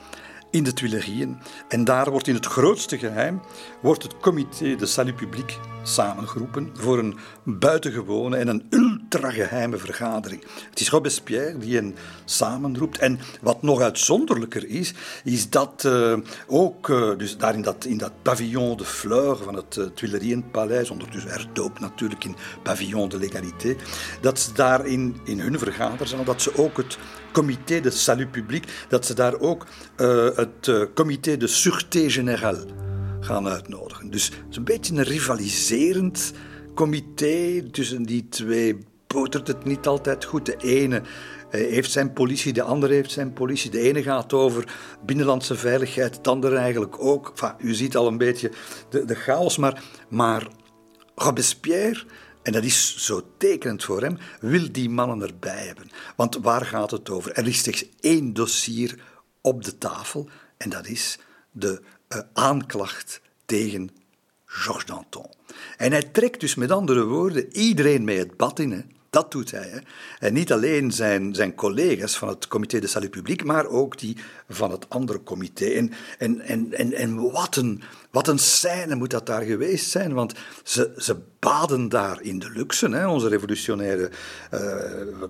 in de Tuilerieën. En daar wordt in het grootste geheim wordt het comité de salut public samengeroepen voor een buitengewone en een ultrageheime vergadering. Het is Robespierre die hen samenroept. En wat nog uitzonderlijker is, is dat uh, ook, uh, dus daar in dat, in dat pavillon de fleur van het uh, Tuilerienpaleis, ondertussen herdoopt natuurlijk in pavillon de l'égalité, dat ze daar in, in hun vergaderzaal, dat ze ook het comité de salut public, dat ze daar ook het comité de sûreté générale gaan uitnodigen. Dus het is een beetje een rivaliserend comité tussen die twee. Botert het niet altijd goed. De ene eh, heeft zijn politie, de andere heeft zijn politie. De ene gaat over binnenlandse veiligheid, het andere eigenlijk ook. U ziet al een beetje de, de chaos, maar, maar Robespierre, en dat is zo tekenend voor hem, wil die mannen erbij hebben. Want waar gaat het over? Er is slechts één dossier op de tafel en dat is de uh, aanklacht tegen Georges Danton. En hij trekt dus met andere woorden iedereen mee het bad in. Hè. Dat doet hij. Hè. En niet alleen zijn, zijn collega's van het Comité de Salut Public, maar ook die van het andere comité. En, en, en, en, en wat, een, wat een scène moet dat daar geweest zijn, want ze, ze baden daar in de luxe, hè, onze revolutionaire... Uh,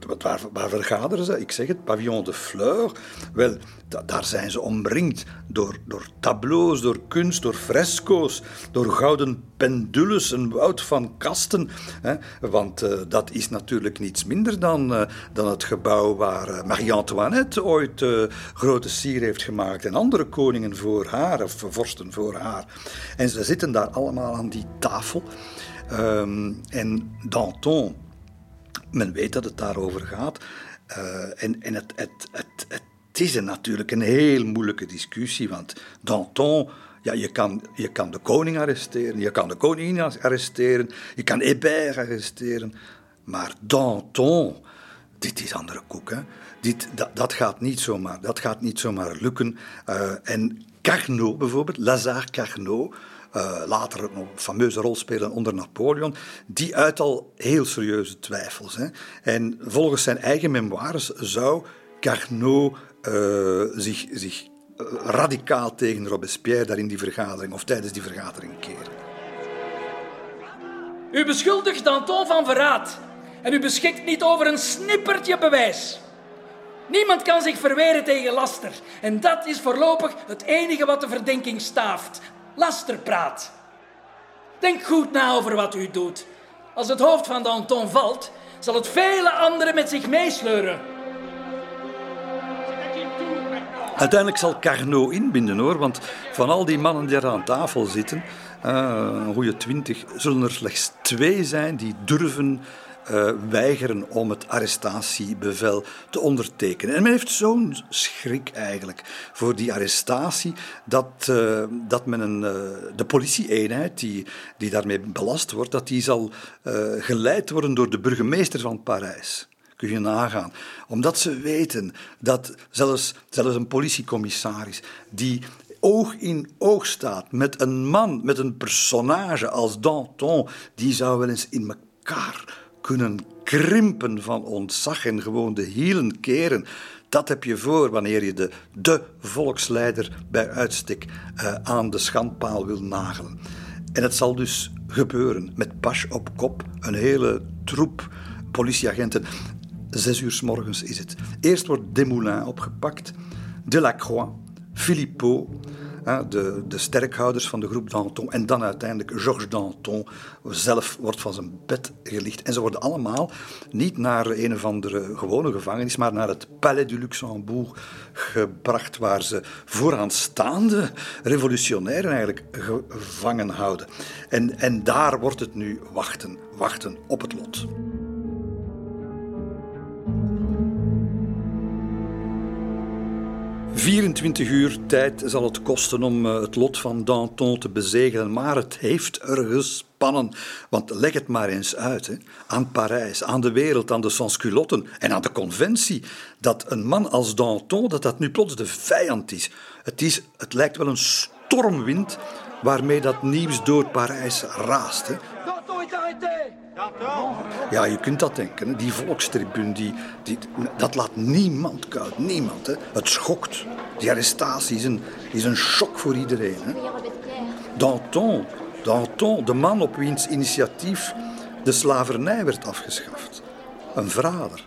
wat, waar, waar vergaderen ze? Ik zeg het, pavillon de Fleur. Wel, daar zijn ze omringd door, door tableaus, door kunst, door fresco's, door gouden pendules, een woud van kasten. Hè, want uh, dat is natuurlijk niets minder dan, uh, dan het gebouw waar Marie-Antoinette ooit grote heeft gemaakt en andere koningen voor haar, of vorsten voor haar. En ze zitten daar allemaal aan die tafel. Um, en Danton, men weet dat het daarover gaat. Uh, en en het, het, het, het is een, natuurlijk een heel moeilijke discussie, want Danton. Ja, je kan, je kan de koning arresteren, je kan de koningin arresteren, je kan Hébert arresteren. Maar Danton, dit is andere koek. Hè? Dit, dat, gaat niet zomaar, dat gaat niet zomaar lukken. Uh, en Carnot bijvoorbeeld, Lazare Carnot, uh, later een fameuze rol spelen onder Napoleon, die uit al heel serieuze twijfels. Hè. En volgens zijn eigen memoires zou Carnot uh, zich, zich radicaal tegen Robespierre daar in die vergadering of tijdens die vergadering keren. U beschuldigt Danton van verraad en u beschikt niet over een snippertje bewijs. Niemand kan zich verweren tegen laster. En dat is voorlopig het enige wat de verdenking staaft lasterpraat. Denk goed na over wat u doet. Als het hoofd van Danton valt, zal het vele anderen met zich meesleuren. Uiteindelijk zal Carnot inbinden hoor, want van al die mannen die er aan tafel zitten, uh, een goede twintig, zullen er slechts twee zijn die durven uh, weigeren om het arrestatiebevel te ondertekenen. En men heeft zo'n schrik eigenlijk voor die arrestatie dat, uh, dat men een, uh, de politie-eenheid die, die daarmee belast wordt, dat die zal geleid worden door de burgemeester van Parijs. Kun je nagaan. Omdat ze weten dat zelfs, zelfs een politiecommissaris die oog in oog staat met een man, met een personage als Danton, die zou wel eens in elkaar kunnen krimpen van ontzag en gewoon de hielen keren. Dat heb je voor wanneer je de, de volksleider bij uitstek uh, aan de schandpaal wil nagelen. En het zal dus gebeuren met pas op kop, een hele troep politieagenten. Zes uur s morgens is het. Eerst wordt Desmoulins opgepakt, Delacroix, Philippot, de, de sterkhouders van de groep Danton. En dan uiteindelijk Georges Danton zelf wordt van zijn bed gelicht. En ze worden allemaal niet naar een of andere gewone gevangenis, maar naar het Palais du Luxembourg gebracht, waar ze vooraanstaande revolutionairen eigenlijk gevangen houden. En, en daar wordt het nu wachten, wachten op het lot. 24 uur tijd zal het kosten om eh, het lot van Danton te bezegelen, maar het heeft er gespannen. Want leg het maar eens uit, hè. aan Parijs, aan de wereld, aan de sansculotten en aan de conventie, dat een man als Danton, dat dat nu plots de vijand is. Het, is, het lijkt wel een stormwind waarmee dat nieuws door Parijs raast. Hè. Ja, je kunt dat denken. Die volkstribune, die, die, dat laat niemand koud. Niemand. Hè. Het schokt. Die arrestatie is een, is een shock voor iedereen. Hè. Danton, Danton, de man op wiens initiatief de slavernij werd afgeschaft. Een verrader.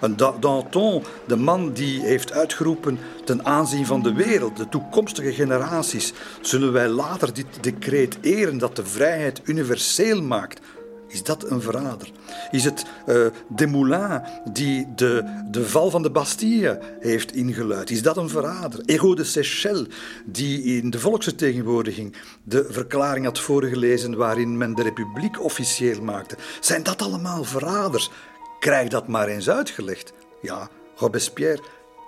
Een Danton, de man die heeft uitgeroepen ten aanzien van de wereld, de toekomstige generaties, zullen wij later dit decreet eren dat de vrijheid universeel maakt, is dat een verrader? Is het uh, Desmoulins die de, de val van de Bastille heeft ingeluid? Is dat een verrader? Ego de Seychelles die in de volksvertegenwoordiging de verklaring had voorgelezen waarin men de republiek officieel maakte. Zijn dat allemaal verraders? Krijg dat maar eens uitgelegd. Ja, Robespierre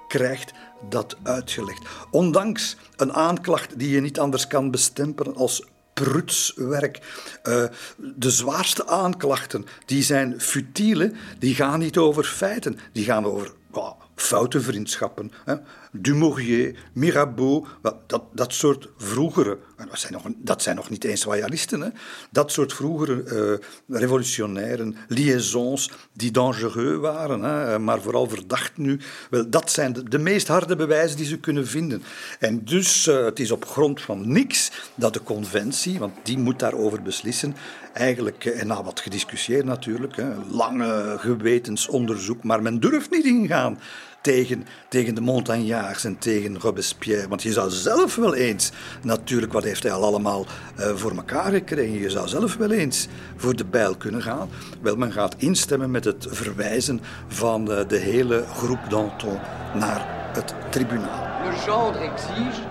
krijgt dat uitgelegd. Ondanks een aanklacht die je niet anders kan bestempelen als prutswerk. Uh, de zwaarste aanklachten die zijn futiele, die gaan niet over feiten, die gaan over foute vriendschappen. Hè. Dumouriez, Mirabeau, dat, dat soort vroegere, dat zijn nog, dat zijn nog niet eens royalisten, hè. dat soort vroegere uh, revolutionaire liaisons die dangereux waren, hè, maar vooral verdacht nu. Wel, dat zijn de, de, meest harde bewijzen die ze kunnen vinden. En dus uh, het is op grond van niks dat de conventie, want die moet daarover beslissen, eigenlijk, eh, en na wat gediscussieerd natuurlijk, hè, lange gewetensonderzoek, maar men durft niet ingaan tegen, tegen de Montagnards en tegen Robespierre. Want je zou zelf wel eens, natuurlijk, wat heeft hij al allemaal uh, voor elkaar gekregen? Je zou zelf wel eens voor de bijl kunnen gaan. Wel, men gaat instemmen met het verwijzen van uh, de hele groep Danton naar het tribunaal. Le gendre exige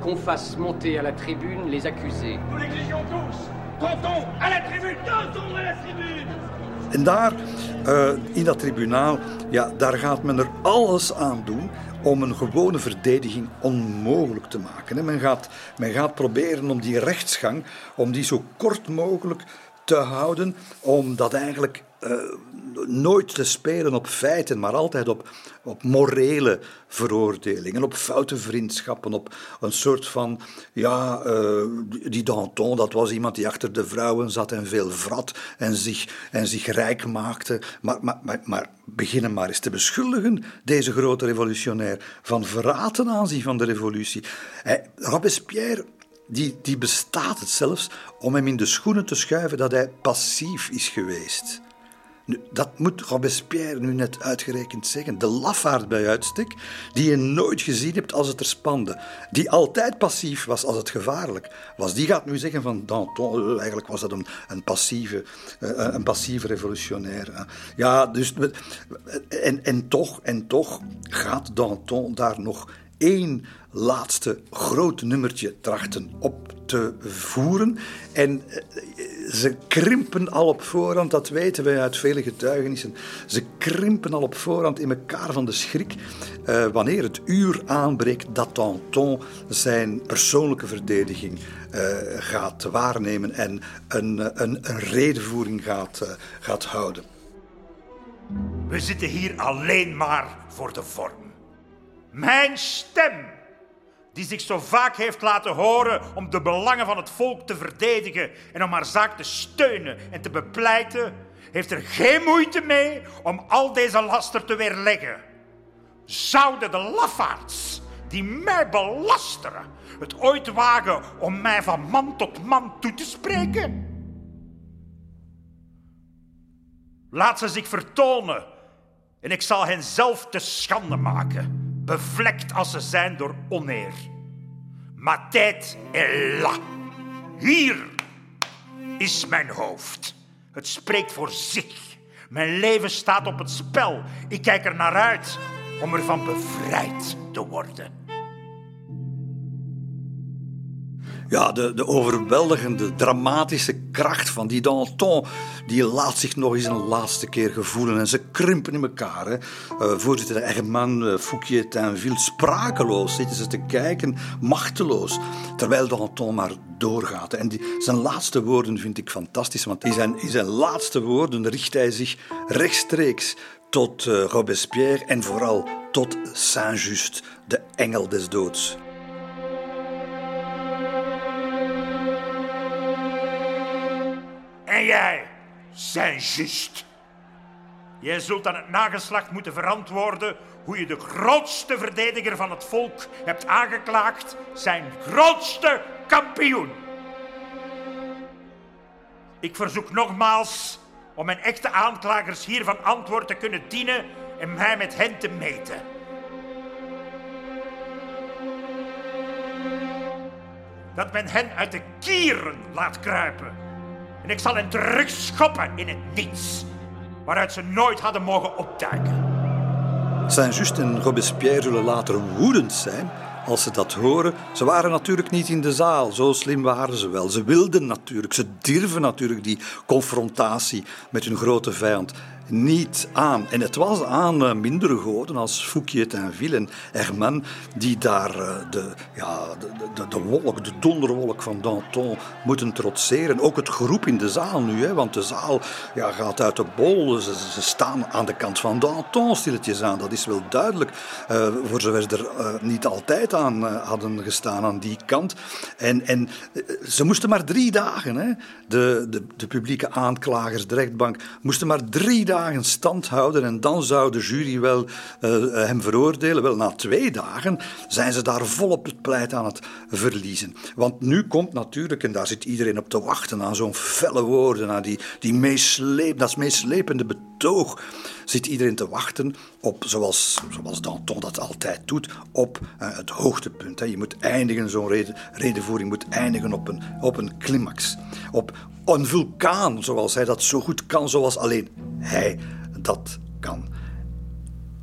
qu'on fasse monter à la tribune les accusés. Nous l'exigeons tous. Danton à la tribune Danton à la tribune en daar, uh, in dat tribunaal, ja, daar gaat men er alles aan doen om een gewone verdediging onmogelijk te maken. Men gaat, men gaat proberen om die rechtsgang, om die zo kort mogelijk te houden, omdat eigenlijk uh, nooit te spelen op feiten, maar altijd op, op morele veroordelingen, op foute vriendschappen, op een soort van, ja, uh, die Danton, dat was iemand die achter de vrouwen zat en veel vrat en zich, en zich rijk maakte. Maar, maar, maar, beginnen maar eens te beschuldigen, deze grote revolutionair, van verraad ten aanzien van de revolutie. Robespierre die, die bestaat het zelfs om hem in de schoenen te schuiven dat hij passief is geweest. Dat moet Robespierre nu net uitgerekend zeggen. De lafaard bij uitstek, die je nooit gezien hebt als het er spande. Die altijd passief was als het gevaarlijk was. Die gaat nu zeggen van Danton, eh, eigenlijk was dat een, een, passieve, uh, een passieve revolutionair. Ja, dus... En, en, toch, en toch gaat Danton daar nog één laatste groot nummertje trachten op te voeren. En eh, ze krimpen al op voorhand, dat weten wij uit vele getuigenissen. Ze krimpen al op voorhand in elkaar van de schrik uh, wanneer het uur aanbreekt dat Danton zijn persoonlijke verdediging uh, gaat waarnemen en een, een, een redenvoering gaat, gaat houden. We zitten hier alleen maar voor de vorm. Mijn stem die zich zo vaak heeft laten horen om de belangen van het volk te verdedigen en om haar zaak te steunen en te bepleiten, heeft er geen moeite mee om al deze laster te weerleggen. Zouden de lafaards die mij belasteren het ooit wagen om mij van man tot man toe te spreken? Laat ze zich vertonen en ik zal hen zelf te schande maken bevlekt als ze zijn door oneer. Ma tête est là. Hier is mijn hoofd. Het spreekt voor zich. Mijn leven staat op het spel. Ik kijk er naar uit om ervan bevrijd te worden. Ja, de, de overweldigende, dramatische kracht van die Danton, die laat zich nog eens een laatste keer gevoelen. En ze krimpen in elkaar. Hè. Uh, voorzitter Herman uh, Fouquier Tinville, sprakeloos zitten ze te kijken, machteloos. Terwijl Danton maar doorgaat. En die, zijn laatste woorden vind ik fantastisch, want in zijn, in zijn laatste woorden richt hij zich rechtstreeks tot uh, Robespierre en vooral tot Saint-Just, de engel des doods. En jij, Saint-Just. Jij zult aan het nageslacht moeten verantwoorden hoe je de grootste verdediger van het volk hebt aangeklaagd, zijn grootste kampioen. Ik verzoek nogmaals om mijn echte aanklagers hiervan antwoord te kunnen dienen en mij met hen te meten. Dat men hen uit de kieren laat kruipen en ik zal hen terugschoppen in het niets, waaruit ze nooit hadden mogen opduiken. Saint-Just en Robespierre zullen later woedend zijn als ze dat horen. Ze waren natuurlijk niet in de zaal, zo slim waren ze wel. Ze wilden natuurlijk, ze durven natuurlijk die confrontatie met hun grote vijand niet aan. En het was aan uh, mindere goden als Fouquier en en Herman die daar uh, de, ja, de, de, de, wolk, de donderwolk van Danton moeten trotseren. Ook het groep in de zaal nu, hè, want de zaal ja, gaat uit de bol. Ze, ze, staan aan de kant van Danton stilletjes aan, dat is wel duidelijk. Uh, voor zover ze er niet altijd aan hadden gestaan aan die kant. En, en ze moesten maar drie dagen, hè, de, de, de publieke aanklagers, de rechtbank, moesten maar drie dagen dagen stand houden en dan zou de jury wel uh, hem veroordelen. Wel, na twee dagen zijn ze daar volop het pleit aan het verliezen. Want nu komt natuurlijk, en daar zit iedereen op te wachten, aan zo'n felle woorden, aan die, die meesleep, dat meeslepende betoog zit iedereen te wachten op, zoals, zoals Danton dat altijd doet, op uh, het hoogtepunt. Hè. Je moet eindigen, zo'n reden, redenvoering moet eindigen op een, op een climax. Op een vulkaan, zoals hij dat zo goed kan, zoals alleen hij dat kan.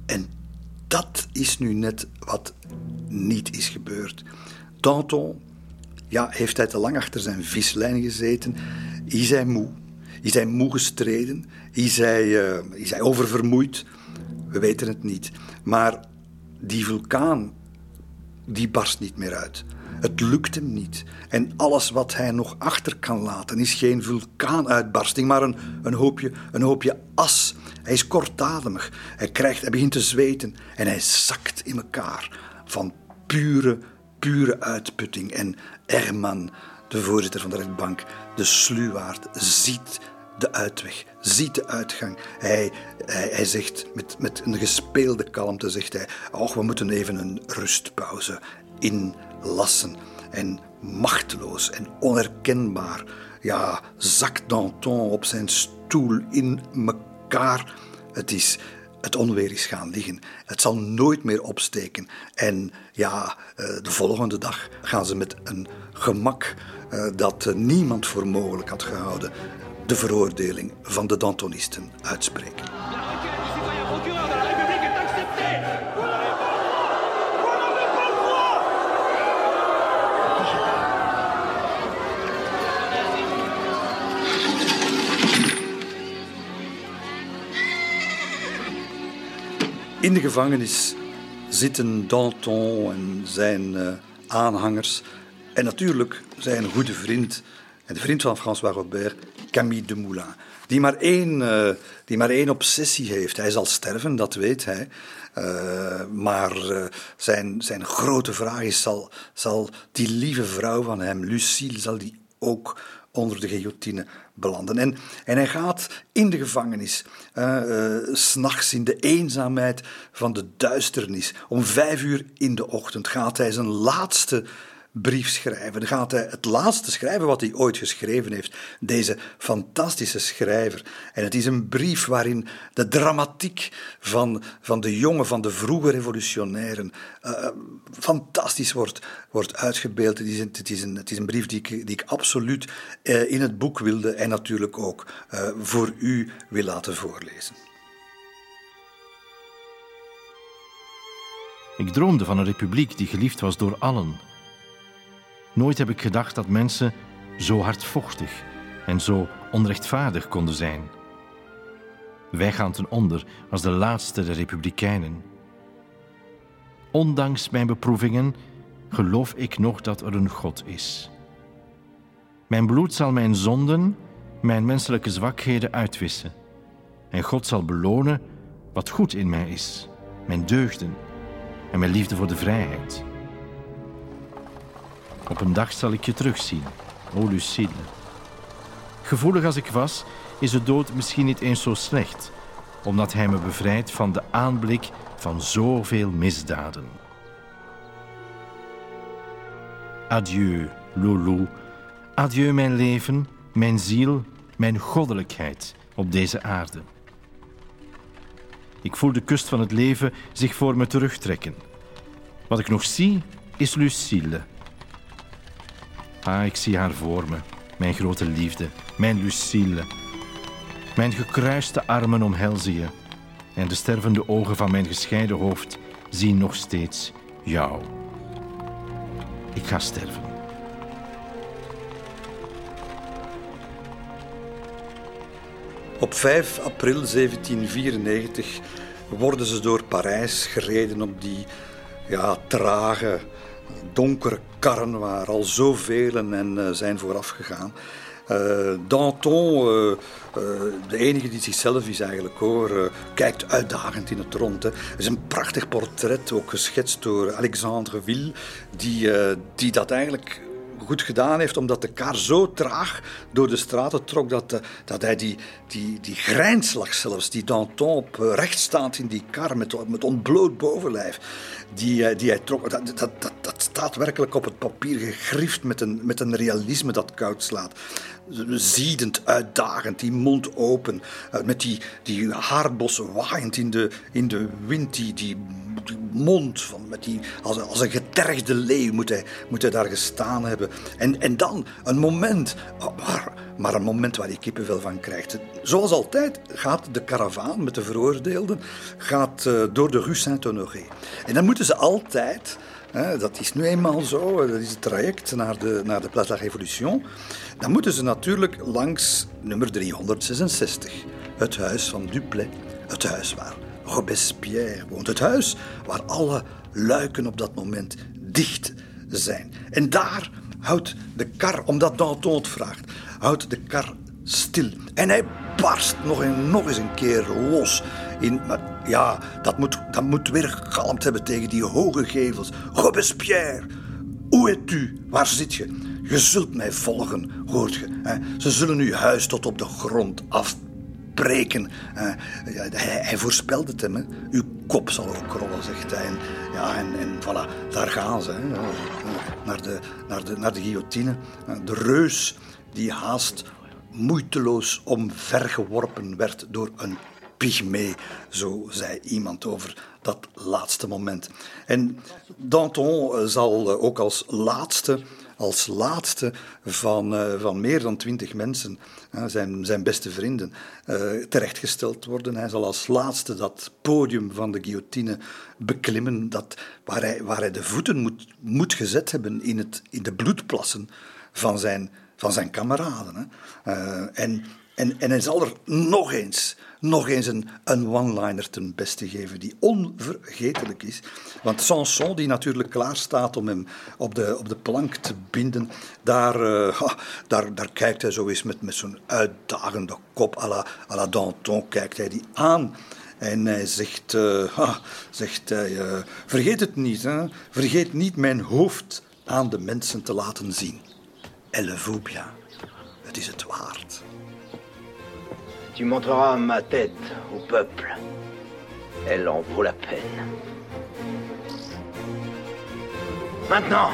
En dat is nu net wat niet is gebeurd. Danton ja, heeft hij te lang achter zijn vislijn gezeten, is hij moe. Is hij moe gestreden? Is hij, uh, is hij oververmoeid? We weten het niet. Maar die vulkaan, die barst niet meer uit. Het lukt hem niet. En alles wat hij nog achter kan laten is geen vulkaanuitbarsting, maar een, een, hoopje, een hoopje as. Hij is kortademig. Hij, krijgt, begint te zweten en hij zakt in elkaar van pure, pure uitputting. En Erman, de voorzitter van de rechtbank, de sluwaard, ziet de uitweg, ziet de uitgang. Hij, hij, zegt met, met een gespeelde kalmte, zegt hij, oh, we moeten even een rustpauze inlassen. En machteloos en onherkenbaar, ja, zakt Danton op zijn stoel in Kaar, het is het onweer is gaan liggen. Het zal nooit meer opsteken. En ja, eh, de volgende dag gaan ze met een gemak eh, dat niemand voor mogelijk had gehouden, de veroordeling van de Dantonisten uitspreken. In de gevangenis zitten Danton en zijn uh, aanhangers. En natuurlijk zijn goede vriend en de vriend van François Robert, Camille Demoulin. Die maar, één, uh, die maar één obsessie heeft. Hij zal sterven, dat weet hij. Uh, maar zijn, zijn grote vraag is: zal, zal die lieve vrouw van hem, Lucille, zal die ook onder de guillotine belanden. En, en hij gaat in de gevangenis, uh, uh, s'nachts in de eenzaamheid van de duisternis, om vijf uur in de ochtend gaat hij zijn laatste brief schrijven. Dan gaat hij het laatste schrijven wat hij ooit geschreven heeft. Deze fantastische schrijver. En het is een brief waarin de dramatiek van, van de jongen, van de vroege revolutionairen, uh, fantastisch wordt, wordt uitgebeeld. Het is, een, het, is een, het is een brief die ik, die ik absoluut uh, in het boek wilde en natuurlijk ook voor u wil laten voorlezen. Ik droomde van een republiek die geliefd was door allen Nooit heb ik gedacht dat mensen zo hardvochtig en zo onrechtvaardig konden zijn. Wij gaan ten onder als de laatste der republikeinen. Ondanks mijn beproevingen geloof ik nog dat er een God is. Mijn bloed zal mijn zonden, mijn menselijke zwakheden uitwissen. En God zal belonen wat goed in mij is, mijn deugden en mijn liefde voor de vrijheid. Op een dag zal ik je terugzien, o Lucille. Gevoelig als ik was, is de dood misschien niet eens zo slecht, omdat hij me bevrijdt van de aanblik van zoveel misdaden. Adieu, Loulou. Adieu, mijn leven, mijn ziel, mijn goddelijkheid op deze aarde. Ik voel de kust van het leven zich voor me terugtrekken. Wat ik nog zie, is Lucille Ah, ik zie haar voor me, mijn grote liefde, mijn Lucille. Mijn gekruiste armen omhelzen je en de stervende ogen van mijn gescheiden hoofd zien nog steeds jou. Ik ga sterven. Op 5 april 1794 worden ze door Parijs gereden op die ja, trage, donkere karren waar al zoveel en uh, zijn vooraf gegaan. Uh, Danton, uh, de enige die zichzelf is eigenlijk hoor, kijkt uitdagend in het rond. Hè. Is een prachtig portret, ook geschetst door Alexandre Ville, die, die dat eigenlijk goed gedaan heeft, omdat de kar zo traag door de straten trok dat, eh, dat hij die, die, die grijnslag zelfs, die Danton op eh, recht staat in die kar met, met ontbloot bovenlijf, die, eh, die hij trok, dat, dat, dat staat werkelijk op het papier gegrift met een, met een realisme dat koud slaat ziedend, uitdagend, die mond open, met die, die haarbossen waaiend in de, in de wind, die, die, mond, van, met die, als, als een getergde leeuw moet hij, moet hij daar gestaan hebben. En, en dan een moment, maar, maar een moment waar je kippenvel van krijgt. Zoals altijd gaat de karavaan met de veroordeelden gaat, uh, door de Rue Saint-Honoré. En dan moeten ze altijd dat is nu eenmaal zo, dat is het traject naar de, naar de Place de la Révolution. Dan moeten ze natuurlijk langs nummer 366, het huis van Duplay. Het huis waar Robespierre woont. Het huis waar alle luiken op dat moment dicht zijn. En daar houdt de kar, omdat Danton het vraagt, houdt de kar stil. En hij barst nog, en nog eens een keer los. In, ja, dat moet, dat moet weer gegalmd hebben tegen die hoge gevels. Robespierre, hoe est u? Waar zit je? Je zult mij volgen, hoort je. Ze zullen uw huis tot op de grond afbreken. Hij, hij voorspelt het hem. Hè? Uw kop zal ook rollen, zegt hij. En, ja, en, en voilà, daar gaan ze. Hè? Naar, de, naar, de, naar de guillotine. De reus die haast moeiteloos omvergeworpen werd door een pygmee, zo zei iemand over dat laatste moment. En Danton eh, zal eh, ook als laatste, als laatste van, uh, van meer dan twintig mensen, zijn, zijn beste vrienden, terechtgesteld worden. Hij zal als laatste dat podium van de guillotine beklimmen, dat, waar, hij, waar hij de voeten moet, moet gezet hebben in, het, in de bloedplassen van zijn, van zijn kameraden. Hè. en, en, en hij zal er nog eens nog eens een, een one-liner ten beste geven die onvergetelijk is. Want Sanson, die natuurlijk klaar staat om hem op de, op de plank te binden, daar, uh, daar, daar kijkt hij zo eens met, met zo'n uitdagende kop à la, Danton, kijkt hij die aan. En hij zegt, uh, zegt hij, vergeet het niet, hè? vergeet niet mijn hoofd aan de mensen te laten zien. Elle vaut bien. Het is het. Tu montreras ma tête au peuple. Elle en vaut la peine. Maintenant,